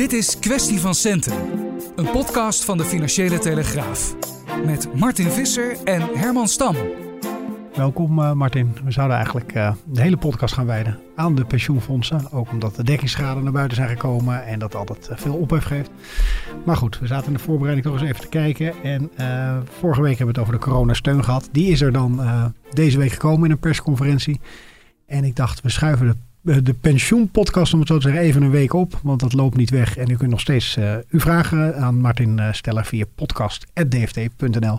Dit is Kwestie van Centen, een podcast van de Financiële Telegraaf. Met Martin Visser en Herman Stam. Welkom uh, Martin. We zouden eigenlijk uh, de hele podcast gaan wijden aan de pensioenfondsen. Ook omdat de dekkingsschade naar buiten zijn gekomen en dat altijd uh, veel ophef geeft. Maar goed, we zaten in de voorbereiding toch eens even te kijken. En vorige week hebben we het over de coronasteun gehad. Die is er dan deze week gekomen in een persconferentie. En ik dacht, we schuiven de de pensioenpodcast, om het zo te zeggen, even een week op. Want dat loopt niet weg. En u kunt nog steeds uh, uw vragen aan Martin uh, stellen via podcast.dft.nl.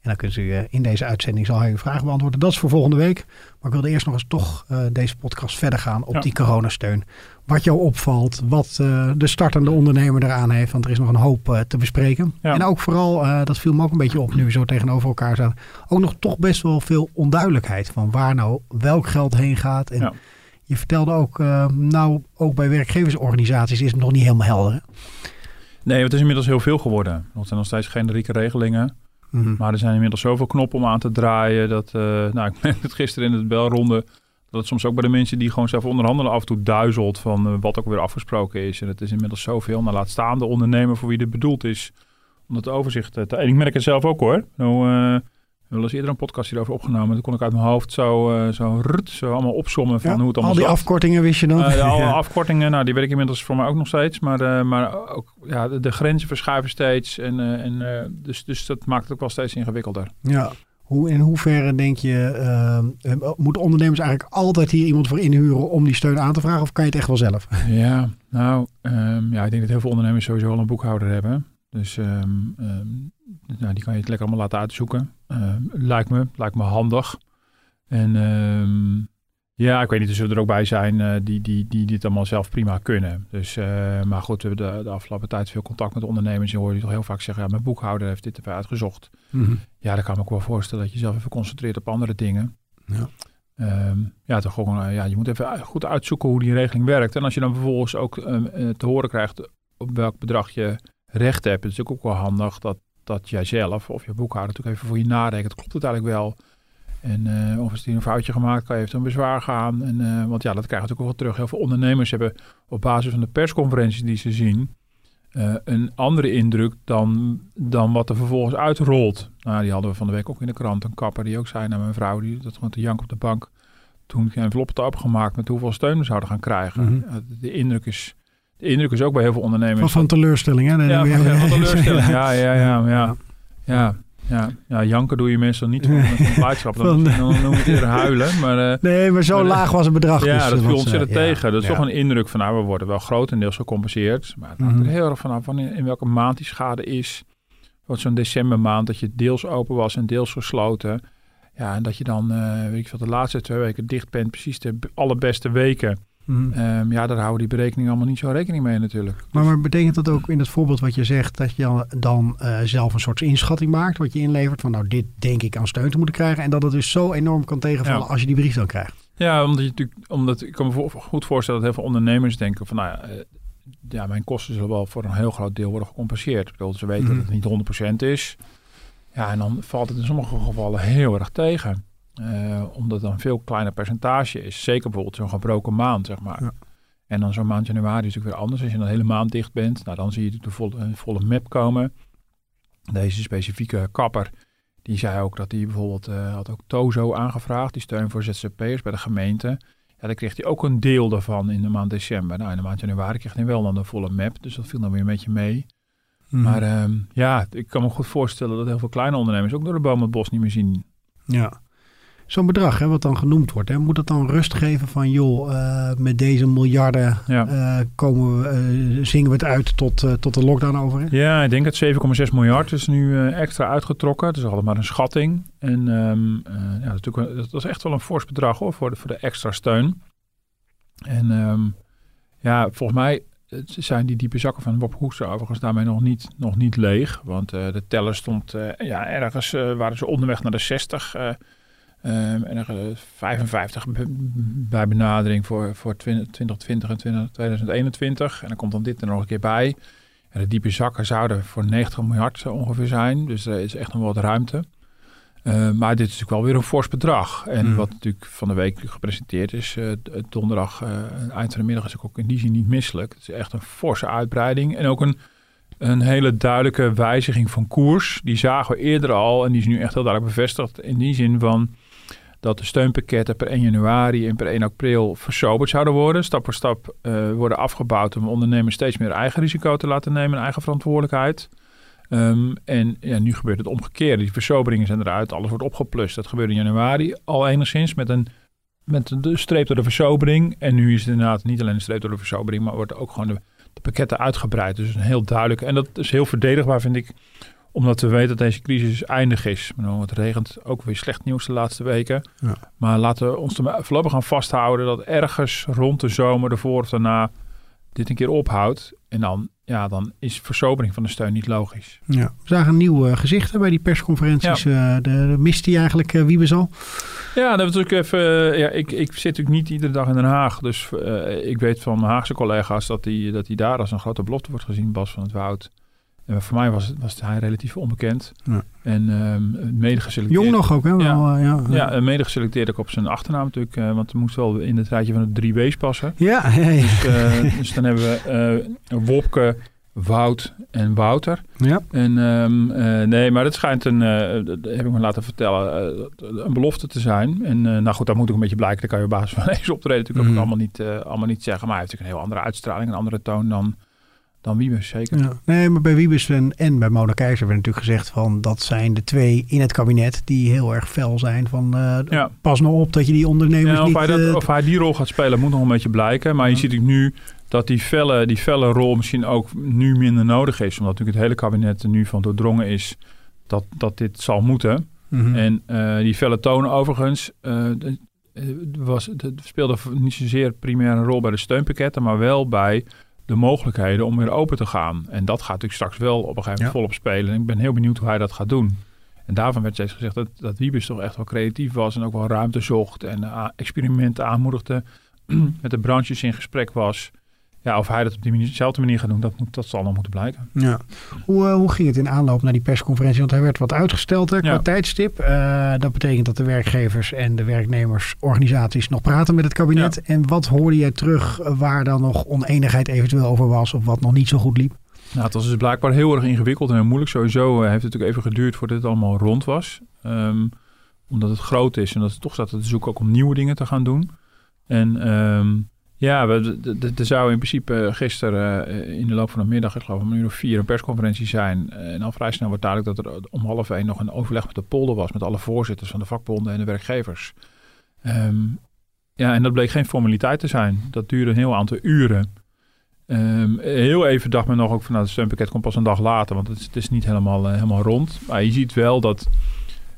En dan kunt u uh, in deze uitzending zal hij uw vragen beantwoorden. Dat is voor volgende week. Maar ik wilde eerst nog eens toch deze podcast verder gaan op ja. die coronasteun. Wat jou opvalt, wat de startende ondernemer eraan heeft. Want er is nog een hoop te bespreken. Ja. En ook vooral, dat viel me ook een beetje op nu we zo tegenover elkaar zaten. Ook nog toch best wel veel onduidelijkheid van waar nou welk geld heen gaat. En ja. Je vertelde ook, uh, nou, ook bij werkgeversorganisaties is het nog niet helemaal helder. Hè? Nee, het is inmiddels heel veel geworden. Er zijn nog steeds generieke regelingen. Mm -hmm. Maar er zijn inmiddels zoveel knoppen om aan te draaien. Dat, uh, nou, ik merkte het gisteren in het belronde. Dat het soms ook bij de mensen die gewoon zelf onderhandelen af en toe duizelt van uh, wat ook weer afgesproken is. En het is inmiddels zoveel. Nou, laat staan de ondernemer voor wie dit bedoeld is. Om dat overzicht te... En ik merk het zelf ook hoor. Nou, we eens eerder een podcast hierover opgenomen. Toen kon ik uit mijn hoofd zo, uh, zo, rut, zo allemaal opzommen van ja, hoe het allemaal Al die zat. afkortingen wist je dan? Uh, alle ja. afkortingen, nou, die weet ik inmiddels voor mij ook nog steeds. Maar, uh, maar ook, ja, de, de, grenzen verschuiven steeds. En, en, dus, dus dat maakt het ook wel steeds ingewikkelder. Ja. Hoe, in hoeverre denk je, moeten ondernemers eigenlijk altijd hier iemand voor inhuren om die steun aan te vragen? Of kan je het echt wel zelf? Ja, nou, um, ja, ik denk dat heel veel ondernemers sowieso al een boekhouder hebben. Dus um, um, nou, die kan je het lekker allemaal laten uitzoeken. Uh, lijkt me, lijkt me handig. En um, ja, ik weet niet, er zullen er ook bij zijn uh, die, die, die dit allemaal zelf prima kunnen. Dus, uh, maar goed, we hebben de, de, afgelopen tijd veel contact met ondernemers. En hoor je toch heel vaak zeggen, ja, mijn boekhouder heeft dit even uitgezocht. Mm -hmm. Ja, dan kan ik me ook wel voorstellen dat je zelf even concentreert op andere dingen. Ja. Um, ja, toch gewoon, ja, je moet even goed uitzoeken hoe die regeling werkt. En als je dan vervolgens ook um, te horen krijgt op welk bedrag je recht hebt, is het ook wel handig dat dat jij zelf of je boekhouder natuurlijk even voor je nadenkt. Klopt het eigenlijk wel? En uh, of is er een foutje gemaakt, kan je even een bezwaar gaan. En, uh, want ja, dat krijg je natuurlijk ook wel terug. Heel veel ondernemers hebben op basis van de persconferenties die ze zien... Uh, een andere indruk dan, dan wat er vervolgens uitrolt. Nou, die hadden we van de week ook in de krant. Een kapper die ook zei naar mijn vrouw, die dat gewoon te jank op de bank... toen ik een envelop had opgemaakt met hoeveel steun we zouden gaan krijgen. Mm -hmm. de indruk is de indruk is ook bij heel veel ondernemers. Van, van teleurstelling, hè? Ja, van, van teleurstelling. Ja, ja, ja, ja. ja. Ja, ja, janken doe je meestal niet van, van blijdschap. Dan, dan noem je het eerder huilen. Maar, uh, nee, maar zo maar, laag was het bedrag. Ja, dus, dat viel ontzettend uh, tegen. Ja, dat is ja. toch een indruk van, nou, we worden wel grotendeels gecompenseerd. Maar het hangt mm -hmm. er heel erg vanaf van in, in welke maand die schade is. Wat zo'n decembermaand, dat je deels open was en deels gesloten. Ja, en dat je dan, uh, weet ik veel, de laatste twee weken dicht bent. Precies de allerbeste weken. Mm. Um, ja, daar houden die berekeningen allemaal niet zo rekening mee natuurlijk. Maar, maar betekent dat ook in het voorbeeld wat je zegt... dat je dan uh, zelf een soort inschatting maakt... wat je inlevert van nou, dit denk ik aan steun te moeten krijgen... en dat het dus zo enorm kan tegenvallen ja. als je die brief dan krijgt? Ja, omdat je natuurlijk, omdat ik kan me goed voorstellen dat heel veel ondernemers denken van... nou ja, uh, ja, mijn kosten zullen wel voor een heel groot deel worden gecompenseerd. Ik bedoel, ze weten mm. dat het niet 100% is. Ja, en dan valt het in sommige gevallen heel erg tegen. Uh, omdat het een veel kleiner percentage is. Zeker bijvoorbeeld zo'n gebroken maand, zeg maar. Ja. En dan zo'n maand januari is natuurlijk weer anders. Als je dan de hele maand dicht bent, nou, dan zie je de volle, een volle map komen. Deze specifieke kapper, die zei ook dat hij bijvoorbeeld, uh, had ook Tozo aangevraagd, die steun voor ZZP'ers bij de gemeente. Ja, dan kreeg hij ook een deel daarvan in de maand december. Nou, in de maand januari kreeg hij wel dan de volle map, dus dat viel dan weer een beetje mee. Mm. Maar um, ja, ik kan me goed voorstellen dat heel veel kleine ondernemers ook door de boom het bos niet meer zien. Ja, Zo'n bedrag, hè, wat dan genoemd wordt, hè, moet dat dan rust geven van, joh, uh, met deze miljarden ja. uh, komen we, uh, zingen we het uit tot, tot de lockdown over? Hè? Ja, ik denk dat 7,6 miljard is nu extra uitgetrokken. Het is altijd maar een schatting. En um, ja, dat, dat is echt wel een fors bedrag hoor, voor de, voor de extra steun. En ehm, ja, volgens mij zijn die diepe zakken van Bob Hoekstra overigens daarmee nog niet, nog niet leeg. Want de teller stond ja, ergens, waren ze onderweg naar de 60. Um, en er 55 bij benadering voor, voor 2020 en 2021. En dan komt dan dit er nog een keer bij. En de diepe zakken zouden voor 90 miljard ongeveer zijn. Dus er is echt nog wat ruimte. Uh, maar dit is natuurlijk wel weer een fors bedrag. En mm. wat natuurlijk van de week gepresenteerd is, uh, donderdag, uh, eind van de middag, is ook in die zin niet misselijk. Het is echt een forse uitbreiding. En ook een, een hele duidelijke wijziging van koers. Die zagen we eerder al en die is nu echt heel duidelijk bevestigd. In die zin van dat de steunpakketten per 1 januari en per 1 april versoberd zouden worden. Stap voor stap uh, worden afgebouwd om ondernemers steeds meer eigen risico te laten nemen en eigen verantwoordelijkheid. Um, en ja, nu gebeurt het omgekeerde. Die versoberingen zijn eruit, alles wordt opgeplust. Dat gebeurde in januari al enigszins met een, met de streep door de versobering. En nu is het inderdaad niet alleen een streep door de versobering, maar wordt ook gewoon de, de pakketten uitgebreid. Dus een heel duidelijk. En dat is heel verdedigbaar, vind ik omdat we weten dat deze crisis eindig is. Het regent ook weer slecht nieuws de laatste weken. Ja. Maar laten we ons er voorlopig gaan vasthouden dat ergens rond de zomer, ervoor of daarna, dit een keer ophoudt. En dan, ja, dan is versobering van de steun niet logisch. Ja. We zagen nieuwe uh, gezichten bij die persconferenties. Ja. Uh, de, de mist die eigenlijk uh, wie we zal. Ja, dat natuurlijk even. Ja, ik, ik zit natuurlijk niet iedere dag in Den Haag. Dus uh, ik weet van mijn Haagse collega's dat die, dat die daar als een grote belofte wordt gezien, Bas van het Woud. En voor mij was, was hij relatief onbekend. Ja. En um, mede geselecteerd. Jong nog ook, hè? Ja, ja, ja. mede geselecteerd ook op zijn achternaam natuurlijk. Uh, want hij moest wel in het rijtje van de drie W's passen. Ja, ja. Dus, uh, dus, dan hebben we Wopke, Wout en Wouter. Ja. En um, nee, maar het schijnt een, heb ik me laten vertellen, een belofte te zijn. En nou goed, dat moet ook een beetje blijken. Dan kan je op basis van deze optreden natuurlijk mm. ook allemaal niet, allemaal niet zeggen. Maar hij heeft natuurlijk een heel andere uitstraling, een andere toon dan dan Wiebes, zeker. Ja. Nee, maar bij Wiebes en, en bij Mona Keizer werd natuurlijk gezegd van dat zijn de twee in het kabinet die heel erg fel zijn van uh, pas nou op dat je die ondernemers ja, of niet... Hij dat, uh, of hij die rol gaat spelen moet nog een beetje blijken. Maar je ziet ook nu dat die felle, die felle rol misschien ook nu minder nodig is. Omdat natuurlijk het hele kabinet er nu van doordrongen is dat, dat dit zal moeten. Mm -hmm. En uh, die felle toon overigens... was, het speelde niet zozeer primair een rol bij de steunpakketten, maar wel bij de mogelijkheden om weer open te gaan. En dat gaat natuurlijk straks wel op een gegeven moment volop spelen. En ik ben heel benieuwd hoe hij dat gaat doen. En daarvan werd steeds gezegd dat, dat Wiebes toch echt wel creatief was en ook wel ruimte zocht en uh, experimenten aanmoedigde, met de branches in gesprek was. Ja, of hij dat op diezelfde manier gaat doen, dat, moet, dat zal nog moeten blijken. Ja. Hoe, uh, hoe ging het in aanloop naar die persconferentie? Want hij werd wat uitgesteld hè, qua ja. tijdstip. Uh, dat betekent dat de werkgevers en de werknemersorganisaties nog praten met het kabinet. Ja. En wat hoorde jij terug waar dan nog oneenigheid eventueel over was of wat nog niet zo goed liep? Nou, het was dus blijkbaar heel erg ingewikkeld en heel moeilijk. Sowieso heeft het natuurlijk even geduurd voordat het allemaal rond was. Um, omdat het groot is en dat het toch staat te zoeken ook om nieuwe dingen te gaan doen. En... Um, ja, er zou in principe gisteren uh, in de loop van de middag, ik geloof om een uur of vier, een persconferentie zijn. Uh, en al vrij snel wordt duidelijk dat er om half één nog een overleg met de polder was. Met alle voorzitters van de vakbonden en de werkgevers. Um, ja, en dat bleek geen formaliteit te zijn. Dat duurde een heel aantal uren. Um, heel even dacht men nog ook van nou, het steunpakket komt pas een dag later. Want het is, het is niet helemaal, helemaal rond. Maar je ziet wel dat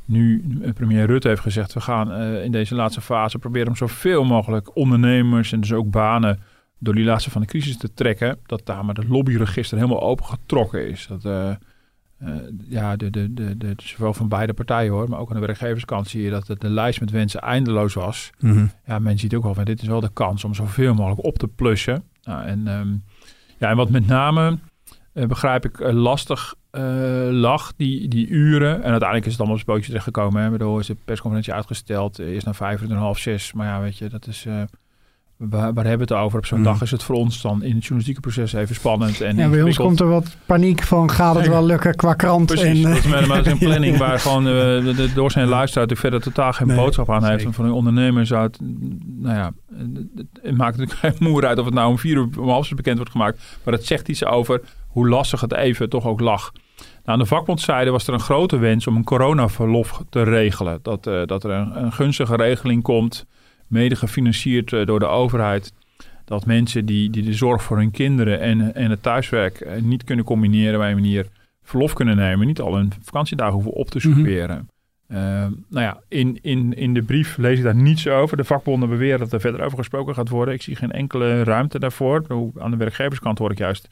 nu premier Rutte heeft gezegd... we gaan uh, in deze laatste fase proberen om zoveel mogelijk ondernemers... en dus ook banen door die laatste van de crisis te trekken... dat daar maar het lobbyregister helemaal opengetrokken is. Dat, uh, uh, ja, de, de, de, de, zowel van beide partijen hoor... maar ook aan de werkgeverskant zie je dat de, de lijst met wensen eindeloos was. Mm -hmm. Ja, men ziet ook wel van dit is wel de kans om zoveel mogelijk op te plussen. Nou, en, um, ja, en wat met name... begrijp ik lastig uh, lag, die, die uren. En uiteindelijk is het allemaal op het spootje terechtgekomen. Hè. Waardoor is de persconferentie uitgesteld. Eerst naar vijf uur en half zes. Maar ja, weet je, dat is... Uh, waar, waar hebben we het over? Op zo'n mm. dag is het voor ons dan in het journalistieke proces even spannend. En ja, bij ons komt er wat paniek van, gaat het wel lukken qua krant? Precies, en, dat is maar, maar een planning waar gewoon uh, de, de, door zijn luisteraar natuurlijk verder totaal geen nee, boodschap aan heeft. En van een ondernemer zou het, nou ja, het maakt natuurlijk geen moer uit of het nou om vier uur om half bekend wordt gemaakt. Maar het zegt iets over hoe lastig het even toch ook lag. Nou, aan de vakbondzijde was er een grote wens om een coronaverlof te regelen. Dat, uh, dat er een, een, gunstige regeling komt, mede gefinancierd uh, door de overheid. Dat mensen die, die de zorg voor hun kinderen en, en het thuiswerk uh, niet kunnen combineren bij een manier verlof kunnen nemen. Niet al hun vakantiedagen hoeven op te mhm. souffleren. Mm -hmm. Nou ja, in, in, in de brief lees ik daar niets over. De vakbonden beweren dat er verder over gesproken gaat worden. Ik zie geen enkele ruimte daarvoor. Aan de werkgeverskant hoor ik juist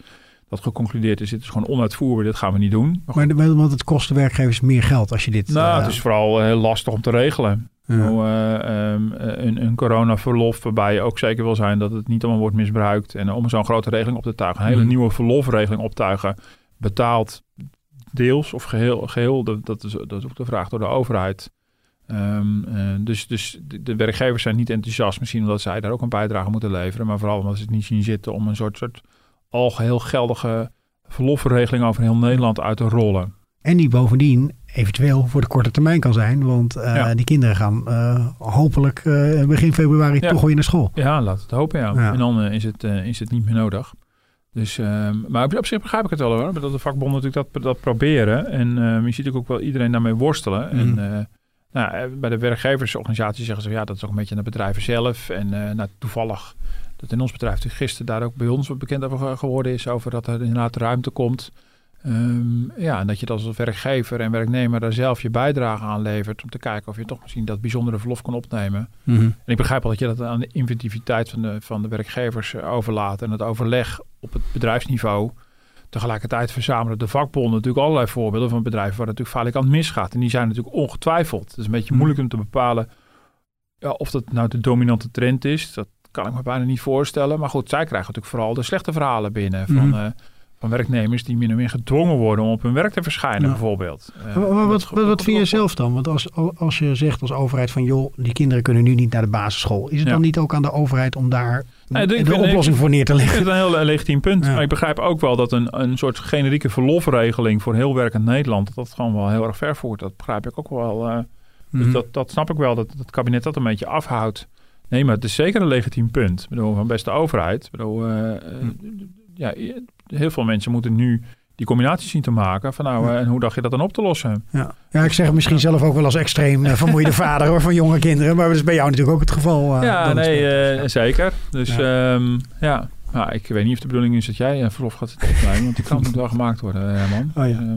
dat geconcludeerd is, dit is gewoon onuitvoerbaar, dit gaan we niet doen. Maar, maar want het kost de werkgevers meer geld als je dit... Nou, het is vooral heel lastig om te regelen. Ja. Uh, um, een, een coronaverlof waarbij je ook zeker wil zijn dat het niet allemaal wordt misbruikt. En om zo'n grote regeling op te tuigen, een hele mm. nieuwe verlofregeling optuigen, betaald deels of geheel, geheel dat, dat, is, dat is ook de vraag door de overheid. Um, uh, dus dus de, de, werkgevers zijn niet enthousiast, misschien omdat zij daar ook een bijdrage moeten leveren, maar vooral omdat ze het niet zien zitten om een soort, soort algeheel geldige verlofregeling over heel Nederland uit te rollen. En die bovendien eventueel voor de korte termijn kan zijn. Want uh, die kinderen gaan uh, hopelijk uh, begin februari ja. toch weer naar school. Ja, laat het hopen ja. ja. En dan is, het, is het niet meer nodig. Dus, ehm, maar op, op, zich begrijp ik het wel hoor. Dat de vakbonden natuurlijk dat, dat proberen. En ehm, je ziet ook wel iedereen daarmee worstelen. Mm. En nou, bij de werkgeversorganisatie zeggen ze ja, dat is ook een beetje aan de bedrijven zelf. En nou, toevallig dat in ons bedrijf gisteren daar ook bij ons wat bekend over geworden is. Over dat er inderdaad ruimte komt. Um, ja, en dat je dat als werkgever en werknemer daar zelf je bijdrage aan levert. Om te kijken of je toch misschien dat bijzondere verlof kan opnemen. Mm -hmm. En ik begrijp al dat je dat aan de inventiviteit van de, van de werkgevers eh, overlaat. En het overleg op het bedrijfsniveau. Tegelijkertijd verzamelen de vakbonden natuurlijk allerlei voorbeelden van bedrijven waar het natuurlijk vaak aan het misgaat. En die zijn natuurlijk ongetwijfeld. Het is een beetje mhm. moeilijk om te bepalen ja, of dat nou de dominante trend is. Dat kan ik me bijna niet voorstellen. Maar goed, zij krijgen natuurlijk vooral de slechte verhalen binnen. Van, mm. uh, van werknemers die min of meer gedwongen worden om op hun werk te verschijnen, bijvoorbeeld. Uh, wat, wat, wat, vind je zelf dan? Want als, als je zegt als overheid van joh, die kinderen kunnen nu niet naar de basisschool. Is het dan niet ook aan de overheid om daar nee, de, de oplossing voor neer te leggen? Dat is een heel legitiem punt. Maar ik begrijp ook wel dat een, een soort generieke verlofregeling voor heel werkend Nederland, dat dat gewoon wel heel erg ver voert. Dat begrijp ik ook wel. Uh, dus mhm. dat, dat snap ik wel, dat het kabinet dat een beetje afhoudt. Nee, maar het is zeker een legitiem punt. Ik bedoel, van beste overheid. Ik bedoel, uh, hm. ja, heel veel mensen moeten nu die combinatie zien te maken. Van nou, en hoe dacht je dat dan op te lossen? Ja, ja ik zeg het misschien zelf ook wel als extreem uh, vermoeide vader hoor, van jonge kinderen. Maar dat is bij jou natuurlijk ook het geval. Uh, ja, nee, zeker. Dus ja. Um, ja. Nou, ik weet niet of de bedoeling is dat jij verlof gaat want die kant moet wel gemaakt worden, man. Oh, ja.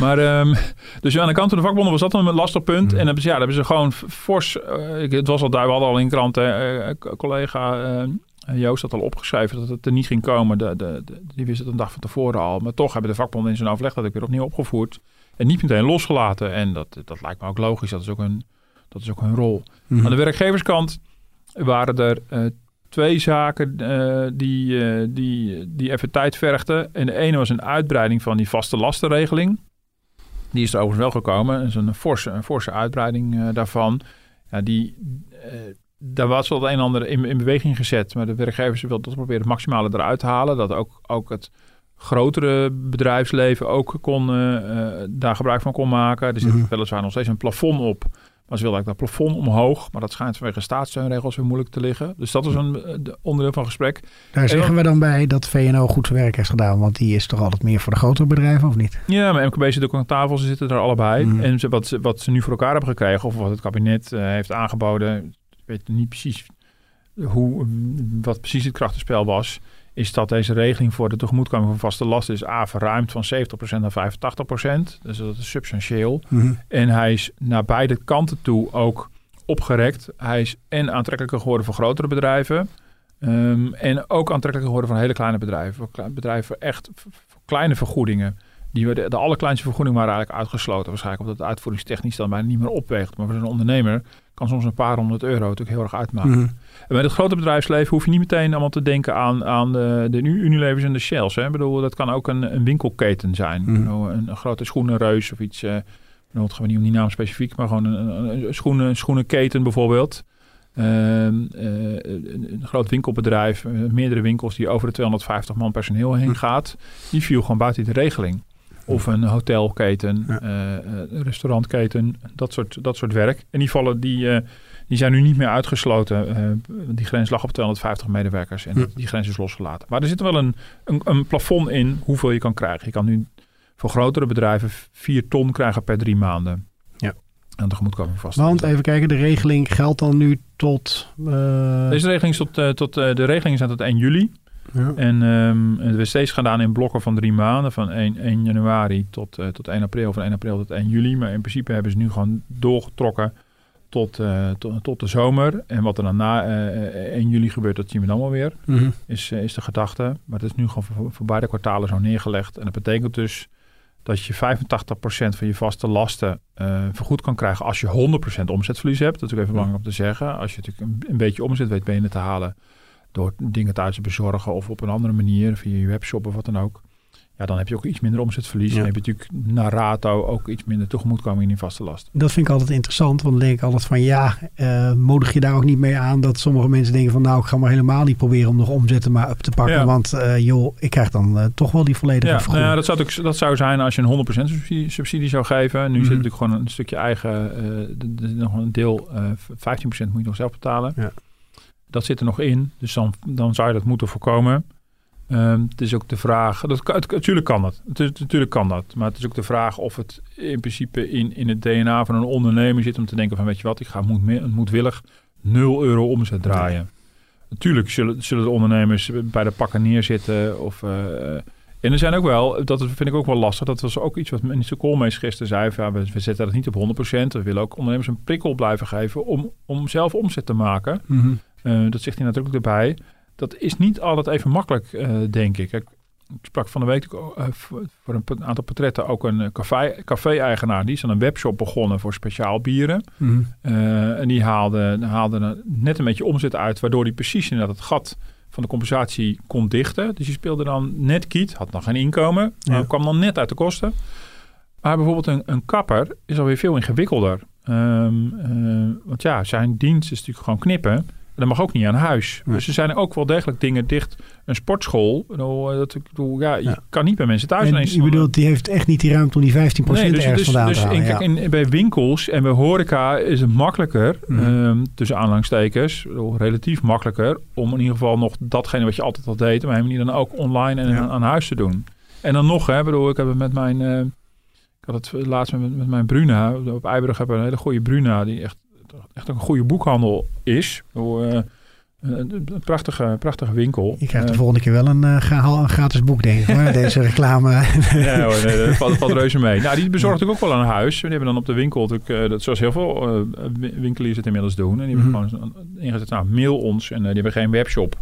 Maar, um, dus aan de kant van de vakbonden was dat een lastig punt. Mm. En hebben ze, ja, hebben ze gewoon fors, uh, het was al daar, we hadden al in kranten, uh, collega Joost had al opgeschreven dat het er niet ging komen. De, de, de, die wist het een dag van tevoren al. Maar toch hebben de vakbonden in zijn overleg dat ik weer opnieuw opgevoerd. En niet meteen losgelaten. En dat, dat lijkt me ook logisch, dat is ook hun, dat is ook hun rol. Mm. Aan de werkgeverskant waren er twee zaken uh, die, uh, die, die even tijd vergden. En de ene was een uitbreiding van die vaste lastenregeling. Die is er overigens wel gekomen. Dat is een forse, een forse uitbreiding uh, daarvan. Ja, die, daar was wel het een en ander in, in beweging gezet. Maar de werkgevers wilden toch proberen het maximale eruit te halen. Dat ook, ook het grotere bedrijfsleven ook kon, daar gebruik van kon maken. Er zit mm -hmm. weliswaar nog steeds een plafond op. Maar ze wilden eigenlijk dat plafond omhoog. Maar dat schijnt vanwege staatssteunregels weer moeilijk te liggen. Dus dat is een eh, onderdeel van gesprek. Daar zeggen we dan bij dat VNO goed zijn werk heeft gedaan. Want die is toch altijd meer voor de grotere bedrijven, of niet? Ja, maar MKB zit ook aan tafel. Ze zitten er allebei. Mm. En wat, ze, wat ze nu voor elkaar hebben gekregen... of wat het kabinet uh, heeft aangeboden... ik weet niet precies hoe, wat precies het krachtenspel was is dat deze regeling voor de tegemoetkoming van vaste lasten is A verruimd van 70% naar 85%. Dus dat is substantieel. Mm En hij is naar beide kanten toe ook opgerekt. Hij is en aantrekkelijker geworden voor grotere bedrijven. Um, en ook aantrekkelijker geworden voor hele kleine bedrijven. Bedrijven echt voor kleine vergoedingen. Die we de, de allerkleinste vergoedingen waren eigenlijk uitgesloten. Waarschijnlijk omdat het uitvoeringstechnisch dan bijna niet meer opweegt. Maar voor een ondernemer kan soms een paar honderd euro natuurlijk heel erg uitmaken. Mm En bij het grote bedrijfsleven hoef je niet meteen allemaal te denken aan, aan de, de Unilevers en de Shells. Hè. Ik bedoel, dat kan ook een, een winkelketen zijn. Mm bedoel, een, een, grote schoenenreus of iets. Uh, het gaan we niet om die naam specifiek, maar gewoon een, een, een schoenen, schoenenketen bijvoorbeeld. Uh, uh, een, groot winkelbedrijf, uh, meerdere winkels die over de 250 man personeel heen mhm. gaat, die viel gewoon buiten de regeling. Of een hotelketen, ja. uh, restaurantketen, dat soort, dat soort werk. En die vallen, die, uh, die zijn nu niet meer uitgesloten. Uh, die grens lag op 250 medewerkers en die grens is losgelaten. Maar er zit wel een, een, een, plafond in hoeveel je kan krijgen. Je kan nu voor grotere bedrijven 4 ton krijgen per drie maanden. Ja. En tegemoet komen vast. Want even kijken, de regeling geldt dan nu tot... Deze regeling is tot, tot de regeling is tot 1 juli. Ja. En ehm, het werd steeds gedaan in blokken van drie maanden. Van 1, 1 januari tot, eh, tot 1 april. Van 1 april tot 1 juli. Maar in principe hebben ze nu gewoon doorgetrokken tot, eh, tot, tot de zomer. En wat er dan na eh, 1 juli gebeurt, dat zien we dan wel weer. Mhm. Is, eh, is de gedachte. Maar het is nu gewoon voor, voor beide kwartalen zo neergelegd. En dat betekent dus dat je 85% van je vaste lasten eh, vergoed kan krijgen als je 100% omzetverlies hebt. Dat is ook even belangrijk om te zeggen. Als je natuurlijk een, een beetje omzet weet binnen te halen door dingen thuis te bezorgen of op een andere manier via je webshop of wat dan ook. Ja, dan heb je ook iets minder omzetverlies. Ja. Dan heb je natuurlijk naar rato ook iets minder tegemoetkoming in die vaste lasten. Dat vind ik altijd interessant, want dan denk ik altijd van ja, eh, moedig je daar ook niet mee aan dat sommige mensen denken van nou, ik ga maar helemaal niet proberen om nog omzetten maar up te pakken, Ja. want eh, joh, ik krijg dan eh, toch wel die volledige Ja, nou vergoeding. ja, dat, zou dat zou zijn als je een 100% subsidie, subsidie zou geven. Nu Mhm. zit natuurlijk gewoon een stukje eigen, nog een deel, eh 15% moet je nog zelf betalen. Ja. Dat zit er nog in, dus dan, dan zou je dat moeten voorkomen. Ehm, het is ook de vraag, dat, het, natuurlijk kan dat. Het natuurlijk kan dat, maar het is ook de vraag of het in principe in, in het DNA van een ondernemer zit om te denken van weet je wat, ik ga moed, moedwillig 0 euro omzet draaien. Natuurlijk zullen, zullen de ondernemers bij de pakken neerzitten of... eh, en er zijn ook wel, dat vind ik ook wel lastig. Dat was ook iets wat minister Koolmees gisteren zei. Van, ja, we, we zetten dat niet op 100%. We willen ook ondernemers een prikkel blijven geven om, om zelf omzet te maken. Mhm. Eh, dat zegt hij natuurlijk erbij. Dat is niet altijd even makkelijk, eh, denk ik. ik. Sprak van de week eh, voor een aantal portretten ook een café- café-eigenaar. die is dan een webshop begonnen voor speciaal bieren. Mhm. En die haalde, haalde net een beetje omzet uit, waardoor hij precies inderdaad het gat van de compensatie kon dichten. Dus die speelde dan net kiet, had nog geen inkomen, maar Ja. kwam dan net uit de kosten. Maar bijvoorbeeld een, een kapper is alweer veel ingewikkelder. Ehm, eh, want ja, zijn dienst is natuurlijk gewoon knippen. En dat mag ook niet aan huis. Nee. Dus er zijn ook wel degelijk dingen dicht. Een sportschool, eh, dat, ik bedoel, ja, je Ja. kan niet bij mensen thuis En ineens je bedoelt, die heeft echt niet die ruimte om die 15% Nee, dus, ergens dus, vandaan dus te halen. in, kijk, ja. in, bij winkels en bij horeca is het makkelijker, Mhm. ehm, tussen aanhalingstekens, relatief makkelijker, om in ieder geval nog datgene wat je altijd al deed, maar helemaal niet dan ook online en Ja. aan, aan huis te doen. En dan nog, hè, ik bedoel, ik heb het met mijn, eh, ik had het laatst met, met mijn Bruna, op Eiburg hebben we een hele goede Bruna, die echt, echt ook een goede boekhandel is. Ik bedoel, eh, een, prachtige, prachtige winkel. Je krijgt de Eh, volgende keer wel een, eh, een gratis boek, denk ik. Hoor. Deze reclame. Ja, hoor, nee, dat valt, valt reuze mee. Nou, die bezorgt ook wel een huis. Die hebben dan op de winkel, natuurlijk, eh, dat, zoals heel veel eh, win- winkeliers het inmiddels doen. En die hebben Mhm. gewoon ingezet, nou, mail ons. En eh, die hebben geen webshop.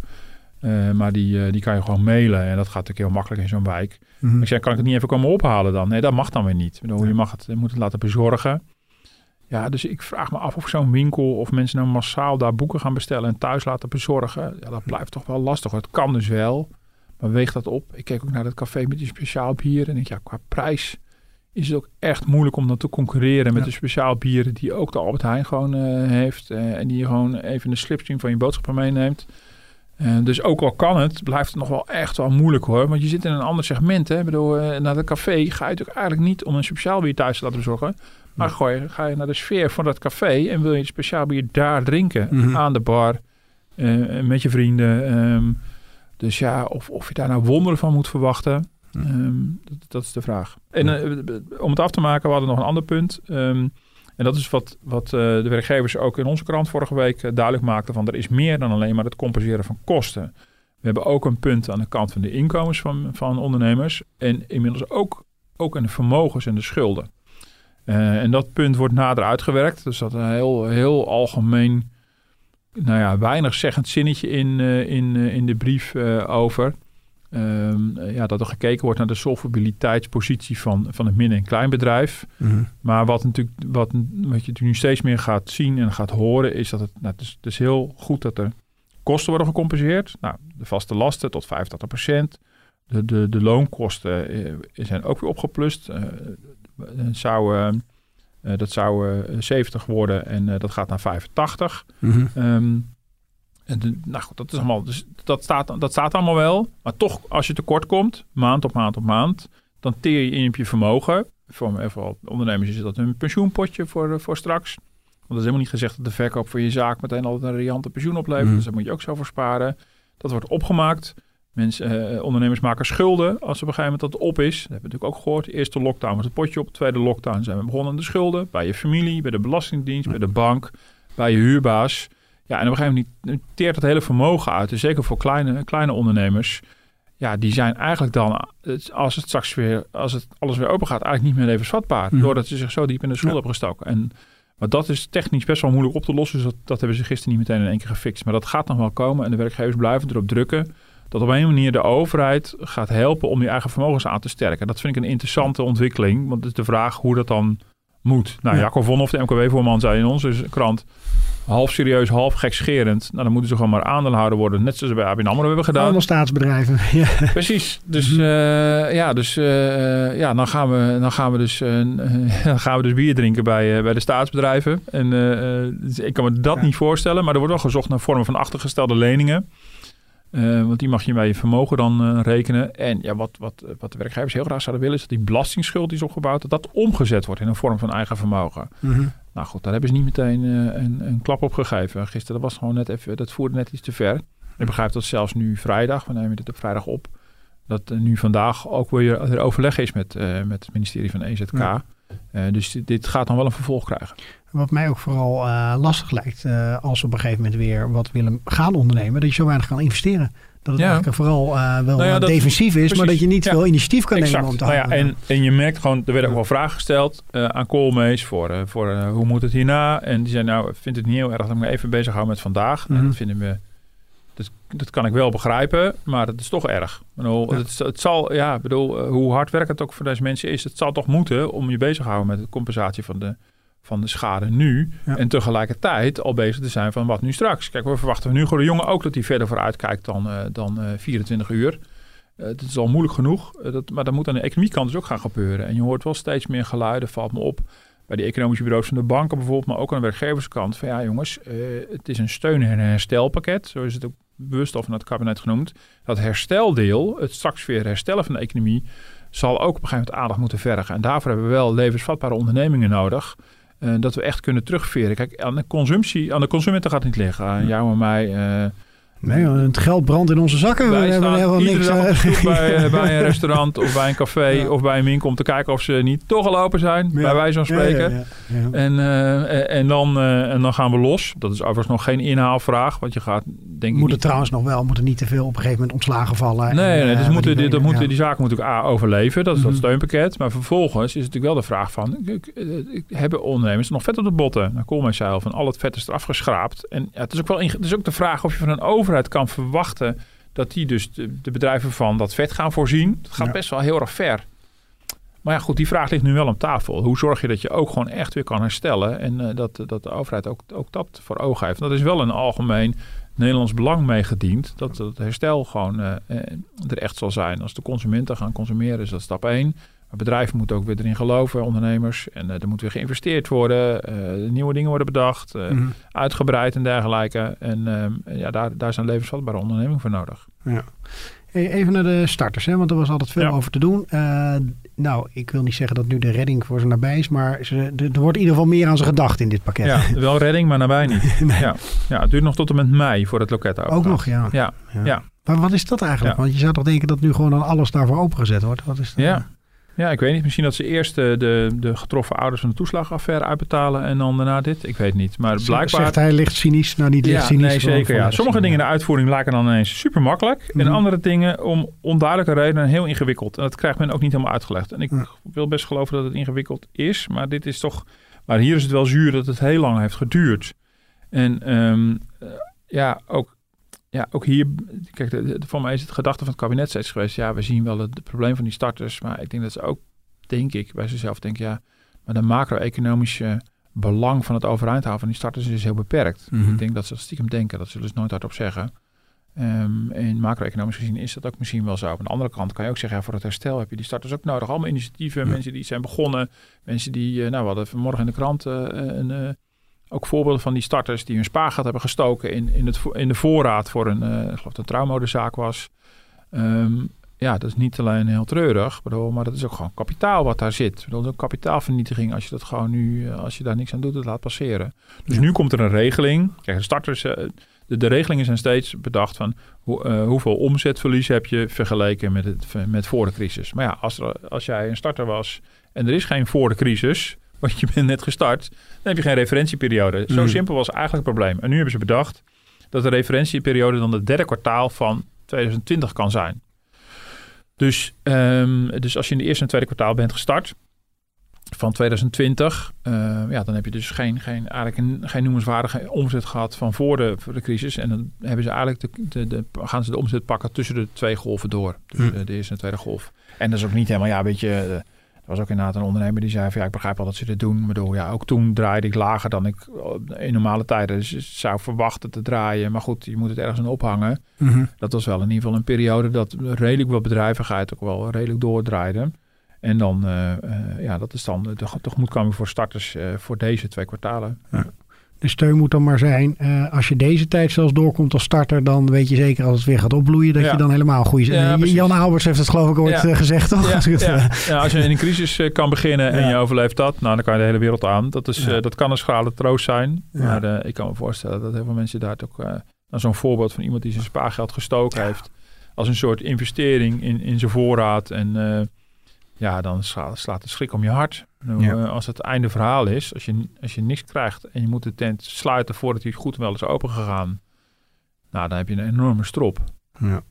Eh, maar die, eh, die kan je gewoon mailen. En dat gaat natuurlijk heel makkelijk in zo'n wijk. Mhm. Ik zeg, kan ik het niet even komen ophalen dan? Nee, dat mag dan weer niet. Ik je mag het, je moet het laten bezorgen. Ja, dus ik vraag me af of zo'n winkel of mensen nou massaal daar boeken gaan bestellen en thuis laten bezorgen. Ja, dat blijft toch wel lastig. Het kan dus wel, maar weeg dat op. Ik keek ook naar dat café met die speciaal bieren en denk ja, qua prijs is het ook echt moeilijk om dan te concurreren met Ja. de speciaal bieren die ook de Albert Heijn gewoon eh, heeft eh, en die je gewoon even de slipstream van je boodschappen meeneemt. Eh, dus ook al kan het, blijft het nog wel echt wel moeilijk hoor. Want je zit in een ander segment. Hè? Ik bedoel, naar het café ga je natuurlijk eigenlijk niet om een speciaal bier thuis te laten bezorgen. Maar gooi, ga je naar de sfeer van dat café en wil je het speciaal bier daar drinken. Mhm. Aan de bar, eh, met je vrienden. ehm. dus ja, of, of je daar nou wonderen van moet verwachten. ehm, dat, dat is de vraag. En eh, om het af te maken, we hadden nog een ander punt. ehm, en dat is wat, wat eh, de werkgevers ook in onze krant vorige week duidelijk maakten. Van er is meer dan alleen maar het compenseren van kosten. We hebben ook een punt aan de kant van de inkomens van, van ondernemers. En inmiddels ook, ook aan de vermogens en de schulden. Eh, en dat punt wordt nader uitgewerkt. Dus dat een heel, heel algemeen, nou ja, weinig zeggend zinnetje in, eh, in, eh, in de brief over. Ehm, eh, ja, dat er gekeken wordt naar de solvabiliteitspositie van, van het midden- en kleinbedrijf. Mhm. Maar wat, natuurlijk, wat, wat je nu steeds meer gaat zien en gaat horen, is dat het, nou, het, is, het is heel goed dat er kosten worden gecompenseerd. Nou, de vaste lasten tot 85%. De, de, de loonkosten zijn ook weer opgeplust. Zou, eh, eh, dat zou eh, 70 worden en eh, dat gaat naar 85. Mhm. Ehm, en de- nou goed, dat is allemaal, dus dat staat, dat staat allemaal wel. Maar toch, als je tekort komt, maand op maand op maand, dan teer je in op je vermogen. Voor even ondernemers is dat een pensioenpotje voor, eh, voor straks. Want dat is helemaal niet gezegd dat de verkoop van je zaak meteen altijd een riante pensioen oplevert. Mhm. Dus daar moet je ook zo voor sparen. Dat wordt opgemaakt. Mensen, eh, ondernemers maken schulden als op een gegeven moment dat op is. Dat hebben we natuurlijk ook gehoord. Eerste lockdown was het potje op. Tweede lockdown zijn we begonnen aan de schulden. Bij je familie, bij de Belastingdienst, bij de bank, bij je huurbaas. Ja, en op een gegeven moment teert het hele vermogen uit. Dus zeker voor kleine, kleine ondernemers. Ja, die zijn eigenlijk dan, als het straks weer, als het alles weer open gaat, eigenlijk niet meer levensvatbaar. Mhm. Doordat ze zich zo diep in de schuld Ja. hebben gestoken. En, maar dat is technisch best wel moeilijk op te lossen. Dus dat, dat hebben ze gisteren niet meteen in één keer gefixt. Maar dat gaat nog wel komen. En de werkgevers blijven erop drukken dat op een manier de overheid gaat helpen om die eigen vermogens aan te sterken. Dat vind ik een interessante ontwikkeling. Want het is de vraag hoe dat dan moet. Nou, Ja. Jacco Vonhoff, de MKW-voorman, zei in onze krant... half serieus, half gekscherend. Nou, dan moeten ze gewoon maar aandeelhouder worden. Net zoals we bij ABN AMRO hebben gedaan. Allemaal staatsbedrijven. Ja. Precies. Dus, Mhm. eh, ja, dus, eh, ja, dan gaan we, dan gaan we, dus, eh, dan gaan we dus bier drinken bij, bij de staatsbedrijven. En dus ik kan me dat Ja. niet voorstellen. Maar er wordt wel gezocht naar vormen van achtergestelde leningen. Eh, want die mag je bij je vermogen dan eh, rekenen. En ja, wat, wat, wat de werkgevers heel graag zouden willen... is dat die belastingsschuld die is opgebouwd... dat dat omgezet wordt in een vorm van eigen vermogen. Mhm. Nou goed, daar hebben ze niet meteen eh, een, een klap op gegeven. Gisteren, dat was gewoon net even, dat voerde net iets te ver. Ik begrijp dat zelfs nu vrijdag, we nemen dit op vrijdag op, dat er nu vandaag ook weer er overleg is met, met het ministerie van EZK. Ja. Dus dit, dit gaat dan wel een vervolg krijgen. Wat mij ook vooral eh, lastig lijkt, eh, als we op een gegeven moment weer wat willen gaan ondernemen, dat je zo weinig kan investeren. Dat het Ja. eigenlijk vooral eh, wel Nou ja, dat- defensief is, maar dat je niet Ja. veel initiatief kan nemen om te Nou handelen. en, en je merkt gewoon, er werden ook wel vragen gesteld aan Koolmees voor, voor hoe moet het hierna. En die zei nou, ik vind het niet heel erg dat ik me even bezig met vandaag. Nou, Mhm. dat vinden we, dat, dat kan ik wel begrijpen, maar het is toch erg. Bedoel, het, het zal, ja, bedoel, hoe hard werk het ook voor deze mensen is, het zal toch moeten om je bezig te houden met de compensatie van de, van de schade nu. Ja. En tegelijkertijd al bezig te zijn van wat nu straks. Kijk, we verwachten nu gewoon de jongen ook dat hij verder vooruit kijkt dan, eh, dan eh, 24 uur. Eh, het is al moeilijk genoeg, eh, dat, maar dat moet aan de economiekant dus ook gaan gebeuren. En je hoort wel steeds meer geluiden, valt me op, bij de economische bureaus van de banken bijvoorbeeld, maar ook aan de werkgeverskant. Van ja jongens, eh, het is een steun- en herstelpakket, zo is het ook bewust al van het kabinet genoemd. Dat hersteldeel, het straks weer herstellen van de economie, zal ook op een gegeven moment aandacht moeten vergen. En daarvoor hebben we wel levensvatbare ondernemingen nodig. Eh, dat we echt kunnen terugveren. Kijk, aan de consumptie, aan de consumenten gaat het niet liggen. Aan jou en mij. eh, Nee, het geld brandt in onze zakken. wij we hebben helemaal niks. dag eh, bij, bij een restaurant of bij een café Ja. of bij een winkel om te kijken of ze niet toch al open zijn, Ja. bij wijze van spreken. ja. En, en, dan, en dan gaan we los. Dat is overigens nog geen inhaalvraag, want je gaat denk ik Moeten niet... trouwens nog wel, moeten niet te veel op een gegeven moment ontslagen vallen. Nee, En, nee eh, dus moeten, die die, dat moeten, ja. die zaken moeten ook A, overleven. Dat is Mhm. dat steunpakket. Maar vervolgens is het natuurlijk wel de vraag van... ik- ik- ik- Hebben ondernemers nog vet op de botten? Nou, Koolmees zei al van al het vet is eraf geschraapt. En ja, het, is ook wel inge- het is ook de vraag of je van een overheid kan verwachten... dat die dus de, de bedrijven van dat vet gaan voorzien. Dat gaat Ja. best wel heel erg ver. Maar ja, goed, die vraag ligt nu wel op tafel. Hoe zorg je dat je ook gewoon echt weer kan herstellen... en eh, dat, dat de overheid ook, ook dat voor ogen heeft. Dat is wel een algemeen Nederlands belang meegediend. Dat het herstel gewoon eh, er echt zal zijn. Als de consumenten gaan consumeren, is dat stap 1. Maar bedrijven moeten ook weer erin geloven, ondernemers. En eh, er moet weer geïnvesteerd worden. nieuwe dingen worden bedacht, Mhm. uitgebreid en dergelijke. En ehm, ja, daar, daar zijn levensvatbare ondernemingen voor nodig. Ja. Hey, even naar de starters, hè, want er was altijd veel Ja. over te doen. Nou, ik wil niet zeggen dat nu de redding voor ze nabij is, maar ze, er, wordt in ieder geval meer aan ze gedacht in dit pakket. Ja, wel redding, maar nabij niet. Nee. ja. ja, het duurt nog tot en met mei voor het loket open Ook nog, ja. Ja, ja. Maar wat is dat eigenlijk? Ja. Want je zou toch denken dat nu gewoon alles daarvoor opengezet wordt? Wat is dat? Ja. Ja, ik weet niet. Misschien dat ze eerst de, de, de getroffen ouders van de toeslagaffaire uitbetalen en dan daarna dit. Ik weet niet. Maar blijkbaar... Zegt hij licht cynisch? Nou, niet licht Ja, cynisch. nee, zeker. Ja. Sommige dingen in de uitvoering lijken dan ineens super makkelijk. Mhm. En andere dingen om onduidelijke redenen heel ingewikkeld. En dat krijgt men ook niet helemaal uitgelegd. En ik wil best geloven dat het ingewikkeld is. Maar dit is toch... Maar hier is het wel zuur dat het heel lang heeft geduurd. En ehm, eh, ja, ook, ja, ook hier... Kijk, de, de- voor mij is het gedachte van het kabinet steeds geweest... Ja, we zien wel het, het probleem van die starters. Maar ik denk dat ze ook, denk ik, bij zichzelf denken... Ja, maar de macro-economische belang van het overeind houden van die starters is heel beperkt. Mhm. Ik denk dat ze dat stiekem denken. Dat zullen ze nooit hardop zeggen. Ehm en macro-economisch gezien is dat ook misschien wel zo. Aan de andere kant kan je ook zeggen, ja, voor het herstel heb je die starters ook nodig. Allemaal initiatieven, Ja. mensen die zijn begonnen. Mensen die, eh, nou we hadden vanmorgen in de krant eh, een, eh, ook voorbeelden van die starters die hun spaargeld hebben gestoken in, in, het, in de voorraad voor een, ik geloof dat een trouwmodezaak was. Ehm, ja, dat is niet alleen heel treurig, bedoel, maar dat is ook gewoon kapitaal wat daar zit. Bedoel, dat is ook kapitaalvernietiging als je dat gewoon nu, eh, als je daar niks aan doet, het laat passeren. Dus Ja. nu komt er een regeling. Kijk, de starters, eh, de, de regelingen zijn steeds bedacht van hoe, hoeveel omzetverlies heb je vergeleken met, het, met voor de crisis. Maar ja, als, er, als jij een starter was en er is geen voor de crisis, want je bent net gestart, dan heb je geen referentieperiode. Zo Mm. simpel was eigenlijk het probleem. En nu hebben ze bedacht dat de referentieperiode dan het derde kwartaal van 2020 kan zijn. Dus, ehm, dus als je in de eerste en tweede kwartaal bent gestart van 2020, eh, ja, dan heb je dus geen, geen, eigenlijk een, geen noemenswaardige omzet gehad van voor de, voor de crisis. En dan hebben ze eigenlijk de, de, de, gaan ze de omzet pakken tussen de twee golven door. Dus Hm. eh, de eerste en tweede golf. En dat is ook niet helemaal, ja, weet je, eh, was ook inderdaad een ondernemer die zei van ja, ik begrijp wel dat ze dit doen. Maar bedoel, ja, ook toen draaide ik lager dan ik eh, in normale tijden dus zou verwachten te draaien. Maar goed, je moet het ergens aan ophangen. Mhm. Dat was wel in ieder geval een periode dat redelijk wat bedrijvigheid ook wel redelijk doordraaide. En dan, eh, eh, ja, dat is dan de tegemoetkoming voor starters voor deze twee kwartalen. De steun moet dan maar zijn, eh, als je deze tijd zelfs doorkomt als starter, dan weet je zeker als het weer gaat opbloeien, dat Ja. je dan helemaal goed Ja, uh, precies. Jan Alberts heeft het geloof ik ooit Ja. eh, gezegd, toch? Als het, eh, als je in een crisis eh, kan beginnen en je overleeft dat, nou, dan kan je de hele wereld aan. Dat, is, eh, dat kan een schrale troost zijn. Maar eh, ik kan me voorstellen dat heel veel mensen daar ook... eh nou, Zo'n voorbeeld van iemand die zijn spaargeld gestoken heeft... als een soort investering in, in zijn voorraad. En eh, ja, dan sla- slaat de schrik om je hart. Nou, Ja. als het einde verhaal is, als je, als je niks krijgt... en je moet de tent sluiten voordat hij goed en wel is opengegaan... nou, dan heb je een enorme strop. Ja.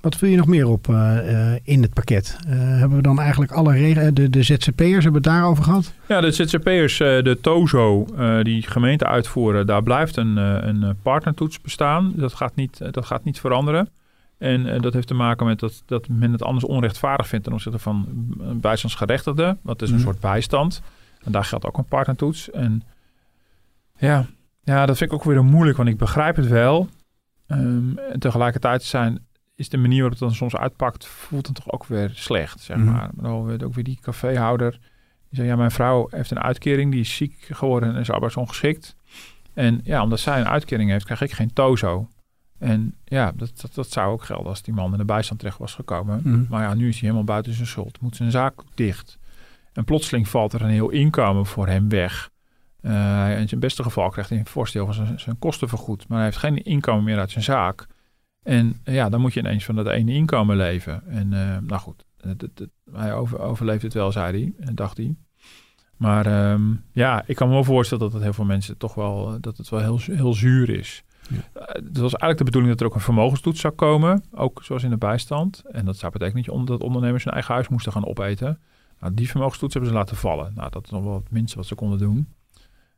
Wat vul je nog meer op eh, eh, in het pakket? Hebben we dan eigenlijk alle regels, de, de ZZP'ers, hebben we het daarover gehad? Ja, de ZZP'ers, de TOZO, die gemeenten uitvoeren, daar blijft een, een partnertoets bestaan. Dat gaat niet, dat gaat niet veranderen. En eh, dat heeft te maken met dat, dat men het anders onrechtvaardig vindt ten opzichte van een bijstandsgerechtigde. Dat is een soort bijstand. En daar geldt ook een partnertoets. En ja, ja, dat vind ik ook weer moeilijk, want ik begrijp het wel. Ehm, en tegelijkertijd zijn, is de manier waarop het dan soms uitpakt, voelt het toch ook weer slecht, zeg Mhm. maar. Maar dan weer- ook weer die caféhouder. Die zei, ja, mijn vrouw heeft een uitkering, die is ziek geworden en is arbeidsongeschikt. En ja, omdat zij een uitkering heeft, krijg ik geen tozo. En ja, dat, dat, dat zou ook gelden als die man in de bijstand terecht was gekomen. Mhm. Maar ja, nu is hij helemaal buiten zijn schuld. Moet zijn zaak dicht. En plotseling valt er een heel inkomen voor hem weg. Eh, in zijn beste geval krijgt hij een voorstel van zijn, zijn kosten vergoed. Maar hij heeft geen inkomen meer uit zijn zaak. En eh, ja, dan moet je ineens van dat ene inkomen leven. En eh, nou goed, hij over, overleeft het wel, zei hij. En dacht hij. Maar ehm, ja, ik kan me wel voorstellen dat het heel veel mensen toch wel, dat het wel heel, heel zuur is. Ja. Eh, Het was eigenlijk de bedoeling dat er ook een vermogenstoets zou komen. Ook zoals in de bijstand. En dat zou betekenen dat, je, dat ondernemers hun eigen huis moesten gaan opeten. Nou, die vermogenstoets hebben ze laten vallen. Nou, dat is nog wel het minste wat ze konden doen.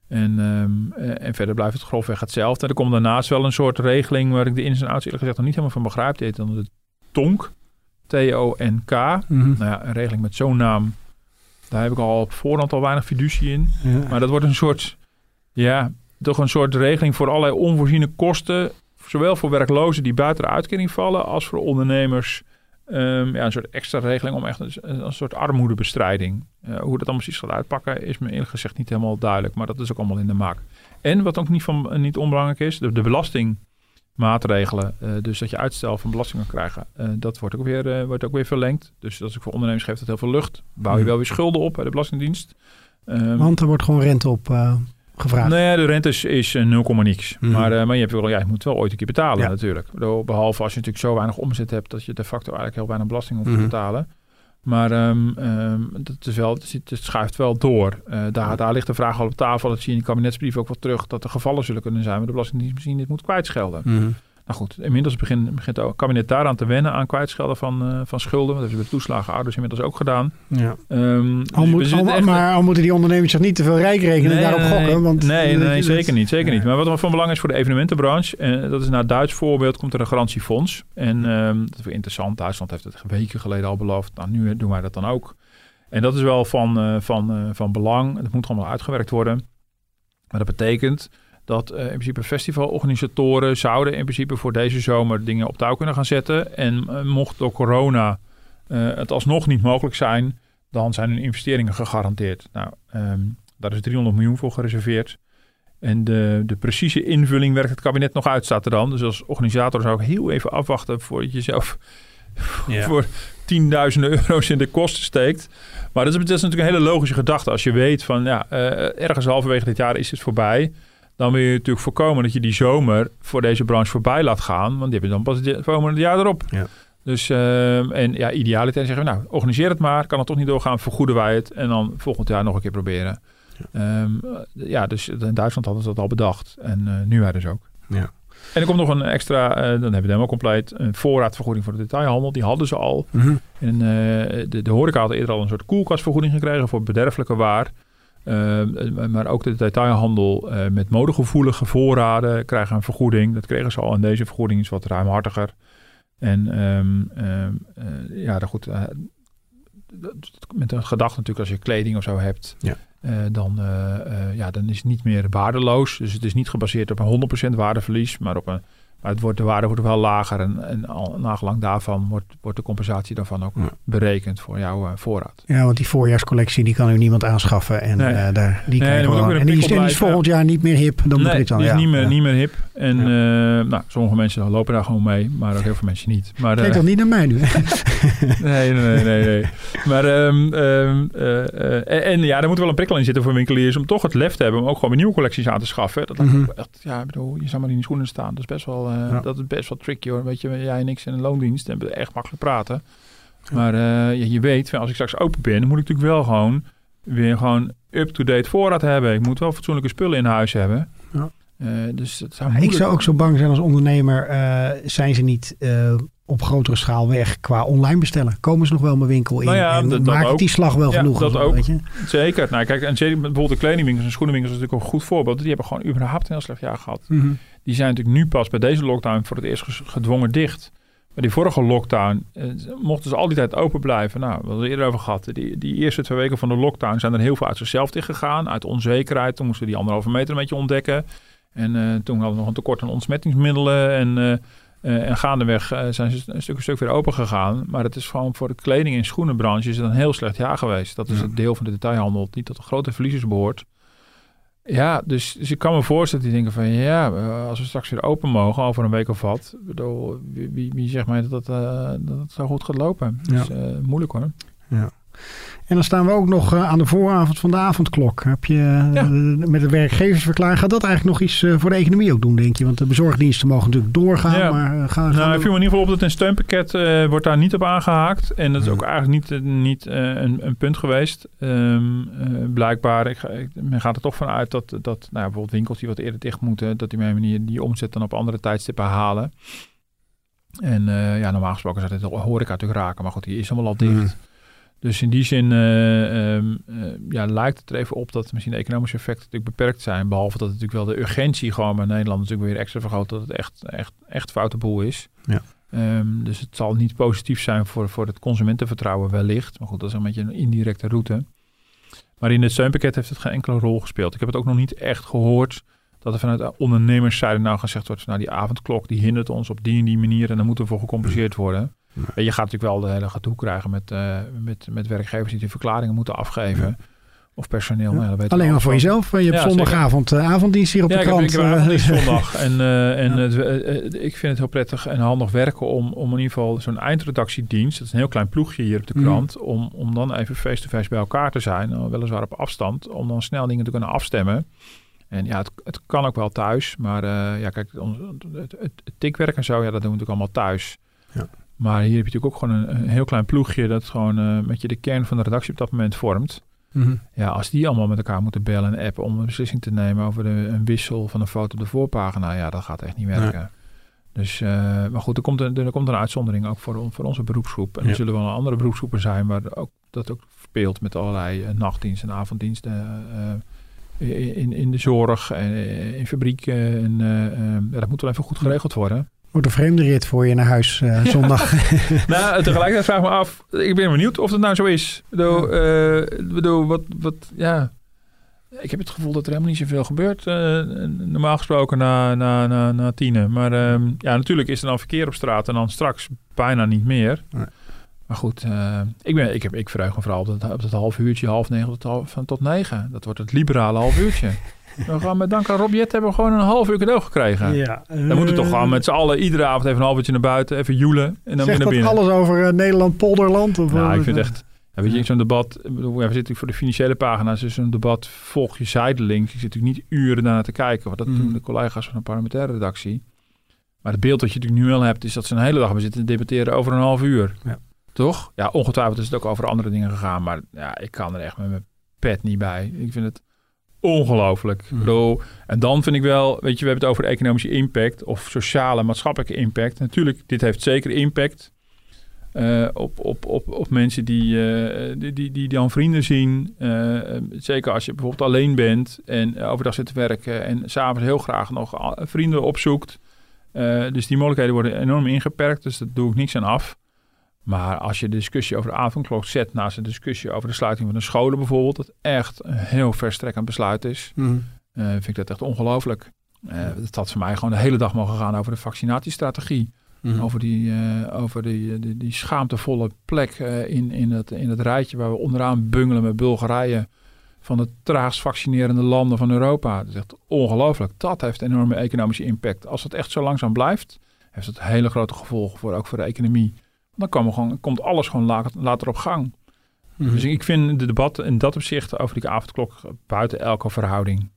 En, ehm, eh, en verder blijft het grofweg hetzelfde. Er komt daarnaast wel een soort regeling waar ik de ins en outs eerlijk gezegd nog niet helemaal van begrijp. Die heet dan de TONK. T-O-N-K. Mhm. Nou ja, een regeling met zo'n naam. Daar heb ik al op voorhand al weinig fiducie in. Ja. Maar dat wordt een soort, ja, toch een soort regeling voor allerlei onvoorziene kosten. Zowel voor werklozen die buiten de uitkering vallen, als voor ondernemers. Ehm, ja, een soort extra regeling om echt een, een soort armoedebestrijding. Eh, hoe dat dan precies gaat uitpakken, is me eerlijk gezegd niet helemaal duidelijk. Maar dat is ook allemaal in de maak. En wat ook niet, van, niet onbelangrijk is, de, de belastingmaatregelen. eh, dus dat je uitstel van belasting kan krijgen. eh, dat wordt ook, weer, eh, wordt ook weer verlengd. Dus dat is ook voor ondernemers geeft dat heel veel lucht. Bouw je wel weer schulden op bij de Belastingdienst. Ehm, Want er wordt gewoon rente op eh, gevraagd. Nee, de rente is, is eh, 0, niks. Mhm. Maar, eh, maar je, hebt wel, ja, je moet wel ooit een keer betalen Ja. natuurlijk. Behalve als je natuurlijk zo weinig omzet hebt... dat je de facto eigenlijk heel weinig belasting hoeft Mhm. te betalen. Maar ehm, ehm, dat is wel, het schuift wel door. Eh, daar, daar ligt de vraag al op tafel. Dat zie je in de kabinetsbrief ook wel terug... dat er gevallen zullen kunnen zijn... waar de Belastingdienst misschien dit moet kwijtschelden. Mhm. Nou goed, inmiddels begint, begint het kabinet daaraan te wennen... aan kwijtschelden van, eh, van schulden. Dat hebben ze bij de toeslagen ouders inmiddels ook gedaan. Ja. Ehm, dus Al moet, zitten al- echt- maar al moeten die ondernemers zich niet te veel rijk rekenen en daarop gokken. Want, nee, nee, dat- zeker niet. Zeker Nee. niet. Maar wat van belang is voor de evenementenbranche, eh, dat is naar Duits voorbeeld, komt er een garantiefonds. En ehm, dat is weer interessant. Duitsland heeft het weken geleden al beloofd. Nou, nu doen wij dat dan ook. En dat is wel van, eh, van, eh, van belang. Het moet gewoon nog uitgewerkt worden. Maar dat betekent dat eh, in principe festivalorganisatoren zouden in principe voor deze zomer dingen op touw kunnen gaan zetten. En eh, mocht door corona eh, het alsnog niet mogelijk zijn, dan zijn hun investeringen gegarandeerd. Nou, ehm, daar is 300 miljoen voor gereserveerd. En de, de precieze invulling werkt het kabinet nog uit, staat er dan. Dus als organisator zou ik heel even afwachten voordat je zelf Ja. voor tienduizenden euro's in de kosten steekt. Maar dat is, dat is natuurlijk een hele logische gedachte. Als je weet van ja, ergens halverwege dit jaar is het voorbij. Dan wil je natuurlijk voorkomen dat je die zomer voor deze branche voorbij laat gaan. Want die heb je dan pas het komende jaar erop. Ja. Dus ehm, en ja, idealiter zeggen we nou, organiseer het maar. Kan het toch niet doorgaan, vergoeden wij het. En dan volgend jaar nog een keer proberen. Ehm, ja, dus in Duitsland hadden ze dat al bedacht. En uh, nu wij dus ook. Ja. En er komt nog een extra, uh, dan hebben we het helemaal compleet, een voorraadvergoeding voor de detailhandel. Die hadden ze al. Mhm. En uh, de, de horeca had eerder al een soort koelkastvergoeding gekregen voor bederfelijke waar. Ehm, maar ook de detailhandel met modegevoelige voorraden krijgen een vergoeding. Dat kregen ze al. En deze vergoeding is wat ruimhartiger. En um, ja, goed, met de gedachte natuurlijk als je kleding of zo hebt, ja. uh, dan, uh, ja, dan is het niet meer waardeloos. Dus het is niet gebaseerd op een 100% waardeverlies, maar op een maar het wordt, de waarde wordt wel lager en, en al nagelang daarvan wordt, wordt de compensatie daarvan ook Ja. berekend voor jouw uh, voorraad. Ja, want die voorjaarscollectie die kan u niemand aanschaffen. En, Nee. eh, daar, die Nee, en die is, die volgend jaar niet meer hip. Dan moet nee, aan. die is ja, niet, meer, ja. niet meer hip. En eh, nou, sommige mensen lopen daar gewoon mee, maar ook heel veel mensen niet. Maar, Kijk eh, dan niet naar mij nu. Nee, nee, nee, nee. Maar ehm, ehm, eh, eh, en, en ja, er moet wel een prikkel in zitten voor winkeliers om toch het lef te hebben om ook gewoon weer nieuwe collecties aan te schaffen. Dat lijkt me Mhm. echt, ja, ik bedoel, je zou maar in die schoenen staan. Dat is best wel, eh, Ja. dat is best wel tricky hoor. Weet je, jij en ik zijn in loondienst en we echt makkelijk praten. Maar eh, ja, je weet, als ik straks open ben, dan moet ik natuurlijk wel gewoon weer gewoon up-to-date voorraad hebben. Ik moet wel fatsoenlijke spullen in huis hebben. Ja. Eh, dus het zou ik zou ook zo bang zijn als ondernemer. eh, zijn ze niet eh, op grotere schaal weg qua online bestellen? Komen ze nog wel mijn winkel in? Nou ja, en dat- dat maakt ook. die slag wel Ja, genoeg? dat zo, ook. Weet je? Zeker. Nou, kijk, en bijvoorbeeld de kledingwinkels en schoenenwinkels is natuurlijk ook een goed voorbeeld. Die hebben gewoon überhaupt een heel slecht jaar gehad. Mhm. Die zijn natuurlijk nu pas bij deze lockdown voor het eerst gedwongen dicht. Maar die vorige lockdown eh, mochten ze al die tijd open blijven. Nou, we hadden het eerder over gehad. Die, die eerste twee weken van de lockdown zijn er heel veel uit zichzelf dichtgegaan. Uit onzekerheid. Toen moesten we die anderhalve meter een beetje ontdekken. En eh, toen hadden we nog een tekort aan ontsmettingsmiddelen. En, eh, en gaandeweg zijn ze een stuk een stuk weer open gegaan. Maar het is gewoon voor de kleding- en schoenenbranche is het een heel slecht jaar geweest. Dat is het deel van de detailhandel die tot de grote verliezers behoort. Ja, dus, dus ik kan me voorstellen dat die denken van ja, eh, als we straks weer open mogen over een week of wat, bedoel, wie, wie, wie zegt mij dat dat, eh, dat het zo goed gaat lopen? Dus eh, moeilijk hoor. En dan staan we ook nog eh, aan de vooravond van de avondklok. Heb je eh, Ja. met de werkgeversverklaring, gaat dat eigenlijk nog iets eh, voor de economie ook doen, denk je? Want de bezorgdiensten mogen natuurlijk doorgaan, Ja. maar gaan, Nou, ik viel me in ieder geval op dat een steunpakket wordt daar niet op aangehaakt. En dat is ook eigenlijk niet, niet een, een punt geweest. Ehm, eh, blijkbaar, ik, men gaat er toch vanuit dat, dat nou bijvoorbeeld winkels die wat eerder dicht moeten, dat die op een manier die omzet dan op andere tijdstippen halen. En ja, normaal gesproken zou dit horeca natuurlijk raken, maar goed, die is allemaal al dicht. Mhm. Dus in die zin eh, ehm, eh, ja, lijkt het er even op dat misschien de economische effecten natuurlijk beperkt zijn. Behalve dat natuurlijk wel de urgentie gewoon bij Nederland natuurlijk weer extra vergroot. Dat het echt, echt, echt foute boel is. Ja. Ehm, dus het zal niet positief zijn voor, voor het consumentenvertrouwen wellicht. Maar goed, dat is een beetje een indirecte route. Maar in het steunpakket heeft het geen enkele rol gespeeld. Ik heb het ook nog niet echt gehoord dat er vanuit de ondernemerszijde nou gezegd wordt... nou die avondklok die hindert ons op die en die manier en daar moeten we voor gecompenseerd worden. Nee. Je gaat natuurlijk wel de hele gedoe krijgen met, eh, met, met werkgevers die die verklaringen moeten afgeven. Of personeel. Nou, ja, Alleen maar voor jezelf. eh, Je hebt Ja, zondagavond eh, avonddienst hier op Ja, de ik heb, krant. ik heb avonddienst zondag. En, en ik vind het heel prettig en handig werken om, om in ieder geval zo'n eindredactiedienst, dat is een heel klein ploegje hier op de Mhm. krant, om, om dan even face-to-face bij elkaar te zijn, weliswaar op afstand, om dan snel dingen te kunnen afstemmen. En ja, het, het kan ook wel thuis, maar ja, kijk, het, het, het tikwerk en zo, ja, dat doen we natuurlijk allemaal thuis. Ja. Maar hier heb je natuurlijk ook gewoon een, een heel klein ploegje dat gewoon eh, met je de kern van de redactie op dat moment vormt. mhm. Ja, als die allemaal met elkaar moeten bellen en appen om een beslissing te nemen over de, een wissel van een foto op de voorpagina, ja, dat gaat echt niet werken. Dus, eh, maar goed, er komt, een, er komt een uitzondering ook voor, voor onze beroepsgroep. En Ja. er zullen wel andere beroepsgroepen zijn waar ook, dat ook speelt met allerlei eh, nachtdiensten en avonddiensten. in, in de zorg en in fabrieken. En, ja, dat moet wel even goed geregeld worden. Wordt een vreemde rit voor je naar huis eh, zondag. nou, tegelijkertijd vraag ik me af, ik ben benieuwd of het nou zo is. Ik bedoel, eh, bedoel wat, wat, ja... Ik heb het gevoel dat er helemaal niet zoveel gebeurt, eh, normaal gesproken na, na, na, na tienen. Maar ehm, ja, natuurlijk is er dan verkeer op straat en dan straks bijna niet meer. Nee. Maar goed, eh, ik, ben, ik, heb, ik verheug me vooral op dat, op dat half uurtje, half negen tot, half, van, tot negen. Dat wordt het liberale half uurtje. we gaan met dank aan Rob Jet hebben we gewoon een half uur cadeau gekregen. ja, Dan moeten we toch gewoon met z'n allen iedere avond even een half uurtje naar buiten, even joelen en dan weer naar binnen. alles over eh, Nederland, polderland? Of Nou, wat? ik vind echt... Ja, weet je, zo'n debat... ik ja, we zitten voor de financiële pagina's. Dus zo'n debat volg je zijdelings. Je zit natuurlijk niet uren daarna te kijken. Want dat Mhm. doen de collega's van de parlementaire redactie. Maar het beeld dat je natuurlijk nu wel hebt... is dat ze een hele dag hebben zitten debatteren over een half uur. Ja. Toch? Ja, ongetwijfeld is het ook over andere dingen gegaan. Maar ja, ik kan er echt met mijn pet niet bij. Ik vind het ongelooflijk. Ik bedoel, en dan vind ik wel, weet je, we hebben het over de economische impact of sociale, maatschappelijke impact. Natuurlijk, dit heeft zeker impact eh, op, op, op, op mensen die, eh, die, die, die dan vrienden zien. Eh, zeker als je bijvoorbeeld alleen bent en overdag zit te werken en s'avonds heel graag nog vrienden opzoekt. Dus die mogelijkheden worden enorm ingeperkt, dus daar doe ik niks aan af. Maar als je de discussie over de avondklok zet naast de discussie over de sluiting van de scholen bijvoorbeeld, dat echt een heel verstrekkend besluit is, Mhm. eh, vind ik dat echt ongelooflijk. Eh het had voor mij gewoon de hele dag mogen gaan over de vaccinatiestrategie. Mhm. Over, die, eh, over die, die, die schaamtevolle plek in, in, het, in het rijtje waar we onderaan bungelen met Bulgarije. Van de traagst vaccinerende landen van Europa. Dat is echt ongelooflijk. Dat heeft een enorme economische impact. Als het echt zo langzaam blijft, heeft het hele grote gevolgen voor, ook voor de economie. Dan komen gewoon, komt alles gewoon la- later op gang. Mhm. Dus ik vind de debat in dat opzicht over die avondklok buiten elke verhouding.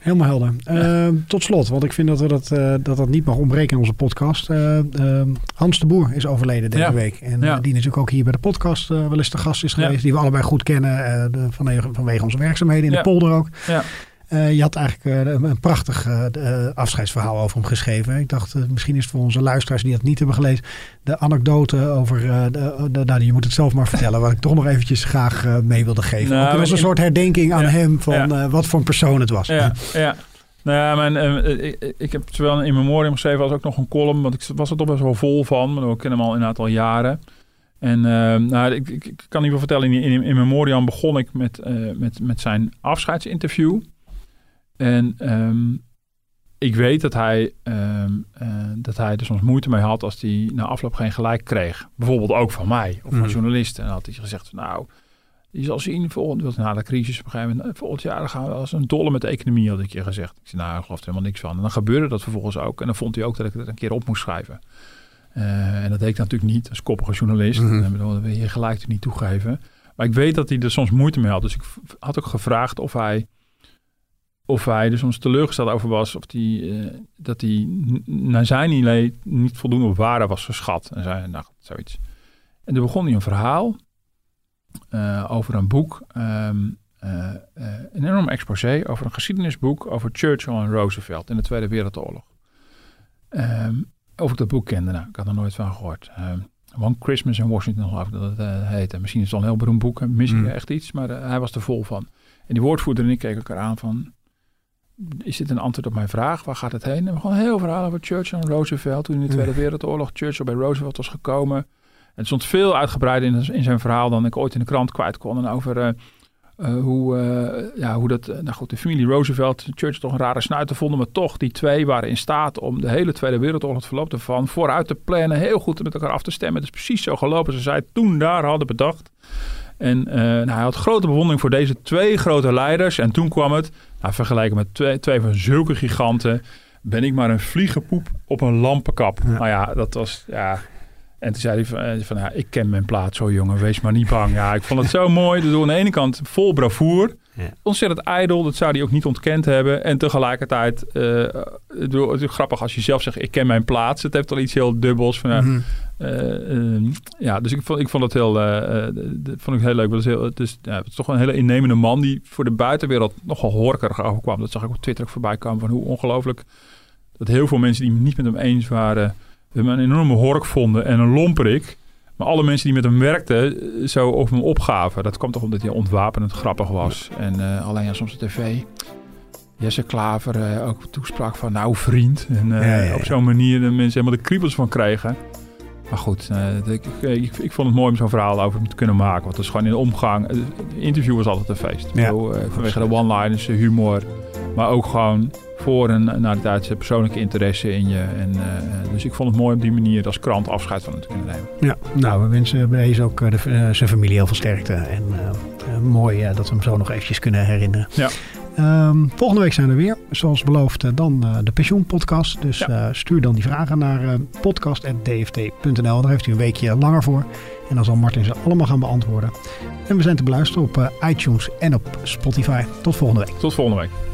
Helemaal helder. Eh, tot slot, want ik vind dat we dat, eh, dat, dat niet mag ontbreken in onze podcast. Eh, eh, Hans de Boer is overleden deze Ja. week. En Ja. eh, die natuurlijk ook hier bij de podcast wel eens te gast is geweest. Die we allebei goed kennen de- vanwege, vanwege onze werkzaamheden in de polder ook. Eh, je had eigenlijk eh, een prachtig eh, afscheidsverhaal over hem geschreven. Ik dacht, misschien is het voor onze luisteraars die dat niet hebben gelezen, de anekdote over, de, de- nou, je moet het zelf maar vertellen, wat ik toch nog eventjes graag mee wilde geven. Nou, Ook als een in- soort herdenking aan Ja. hem van Ja. wat voor een persoon het was. Ja, ja. Nou ja, mijn, ik, ik heb zowel in memoriam geschreven als ook nog een column. Want ik was er toch best wel vol van. Maar ik ken hem al een aantal jaren. En eh, nou, ik, ik, ik kan niet wel vertellen, in, in, in memoriam begon ik met, met, met zijn afscheidsinterview. En ehm, ik weet dat hij, ehm, eh, dat hij er soms moeite mee had als hij na afloop geen gelijk kreeg. Bijvoorbeeld ook van mij of van Mhm. journalisten. En dan had hij gezegd, van, nou, je zal zien, volgend, na de crisis op een gegeven moment, volgend jaar gaan we als een dolle met de economie, had ik je gezegd. Ik zei, nou, ik geloof er helemaal niks van. En dan gebeurde dat vervolgens ook. En dan vond hij ook dat ik het een keer op moest schrijven. Eh, en dat deed ik natuurlijk niet als koppige journalist. Mhm. Dan bedoel, dat wil je gelijk niet toegeven. Maar ik weet dat hij er soms moeite mee had. Dus ik had ook gevraagd of hij, of hij er soms teleurgesteld over was. Of die, eh, dat hij naar zijn idee niet voldoende waarde was geschat. En zei, nou, zoiets. En toen begon hij een verhaal eh, over een boek. ehm, eh, een enorm exposé over een geschiedenisboek over Churchill en Roosevelt in de Tweede Wereldoorlog. Ehm, of ik dat boek kende, nou, ik had er nooit van gehoord. Ehm, One Christmas in Washington, geloof ik dat het heette. Misschien is het wel een heel beroemd boek, en mis ik Mm. echt iets, maar hij was er vol van. En die woordvoerder en ik keken elkaar aan van, is dit een antwoord op mijn vraag? Waar gaat het heen? En we gewoon een heel verhaal over Churchill en Roosevelt, toen in de. Tweede Wereldoorlog Churchill bij Roosevelt was gekomen. En het stond veel uitgebreider in, in zijn verhaal dan ik ooit in de krant kwijt kon. En over eh, eh, hoe, eh, ja, hoe dat, nou goed, de familie Roosevelt, Churchill toch een rare snuiter vonden, maar toch die twee waren in staat om de hele Tweede Wereldoorlog, het verloop ervan, vooruit te plannen, heel goed met elkaar af te stemmen. Het is precies zo gelopen zoals zij toen daar hadden bedacht. En eh, nou, hij had grote bewondering voor deze twee grote leiders. En toen kwam het, nou, vergeleken met twee, twee van zulke giganten, ben ik maar een vliegenpoep op een lampenkap. Ja. Nou ja, dat was, ja... En toen zei hij van, eh, van ja, ik ken mijn plaats zo jongen, wees maar niet bang. Ja, ik vond het zo mooi. Dus aan de ene kant vol bravoer. Ja. Ontzettend ijdel, dat zou hij ook niet ontkend hebben. En tegelijkertijd, bedoel, het is grappig als je zelf zegt, ik ken mijn plaats. Het heeft al iets heel dubbels. Van, ja, Mhm. Ja, dus ik vond, ik vond het heel, eh, eh, vond ik heel leuk. Het is, heel, het, is, ja, het is toch een hele innemende man die voor de buitenwereld nogal horkerig overkwam. Dat zag ik op Twitter ook voorbij komen van hoe ongelooflijk dat heel veel mensen die het niet met hem eens waren, hem een enorme hork vonden en een lomperik. Maar alle mensen die met hem werkten, eh, zo over hem opgaven. Dat kwam toch omdat hij ontwapenend grappig was. En eh, alleen ja, soms de tv. Jesse Klaver eh, ook toespraak van nou vriend. En eh, Ja, ja, ja. op zo'n manier de mensen helemaal de kriebels van kregen. Maar goed, eh, ik, ik, vond het mooi om zo'n verhaal over hem te kunnen maken. Want het is gewoon in de omgang. Het interview was altijd een feest. Ik Ja. bedoel, eh, vanwege de one-liners, de humor. Maar ook gewoon voor en na de tijd persoonlijke interesse in je. En, eh, dus ik vond het mooi op die manier als krant afscheid van hem te kunnen nemen. Ja, nou, we wensen bij deze ook de, zijn familie heel veel sterkte. En mooi dat we hem zo nog eventjes kunnen herinneren. Ja. Ehm, volgende week zijn we weer, zoals beloofd, eh, dan eh, de pensioenpodcast. Dus Ja. eh, stuur dan die vragen naar podcast.dft.nl. Daar heeft u een weekje langer voor. En dan zal Martin ze allemaal gaan beantwoorden. En we zijn te beluisteren op iTunes en op Spotify. Tot volgende week. Tot volgende week.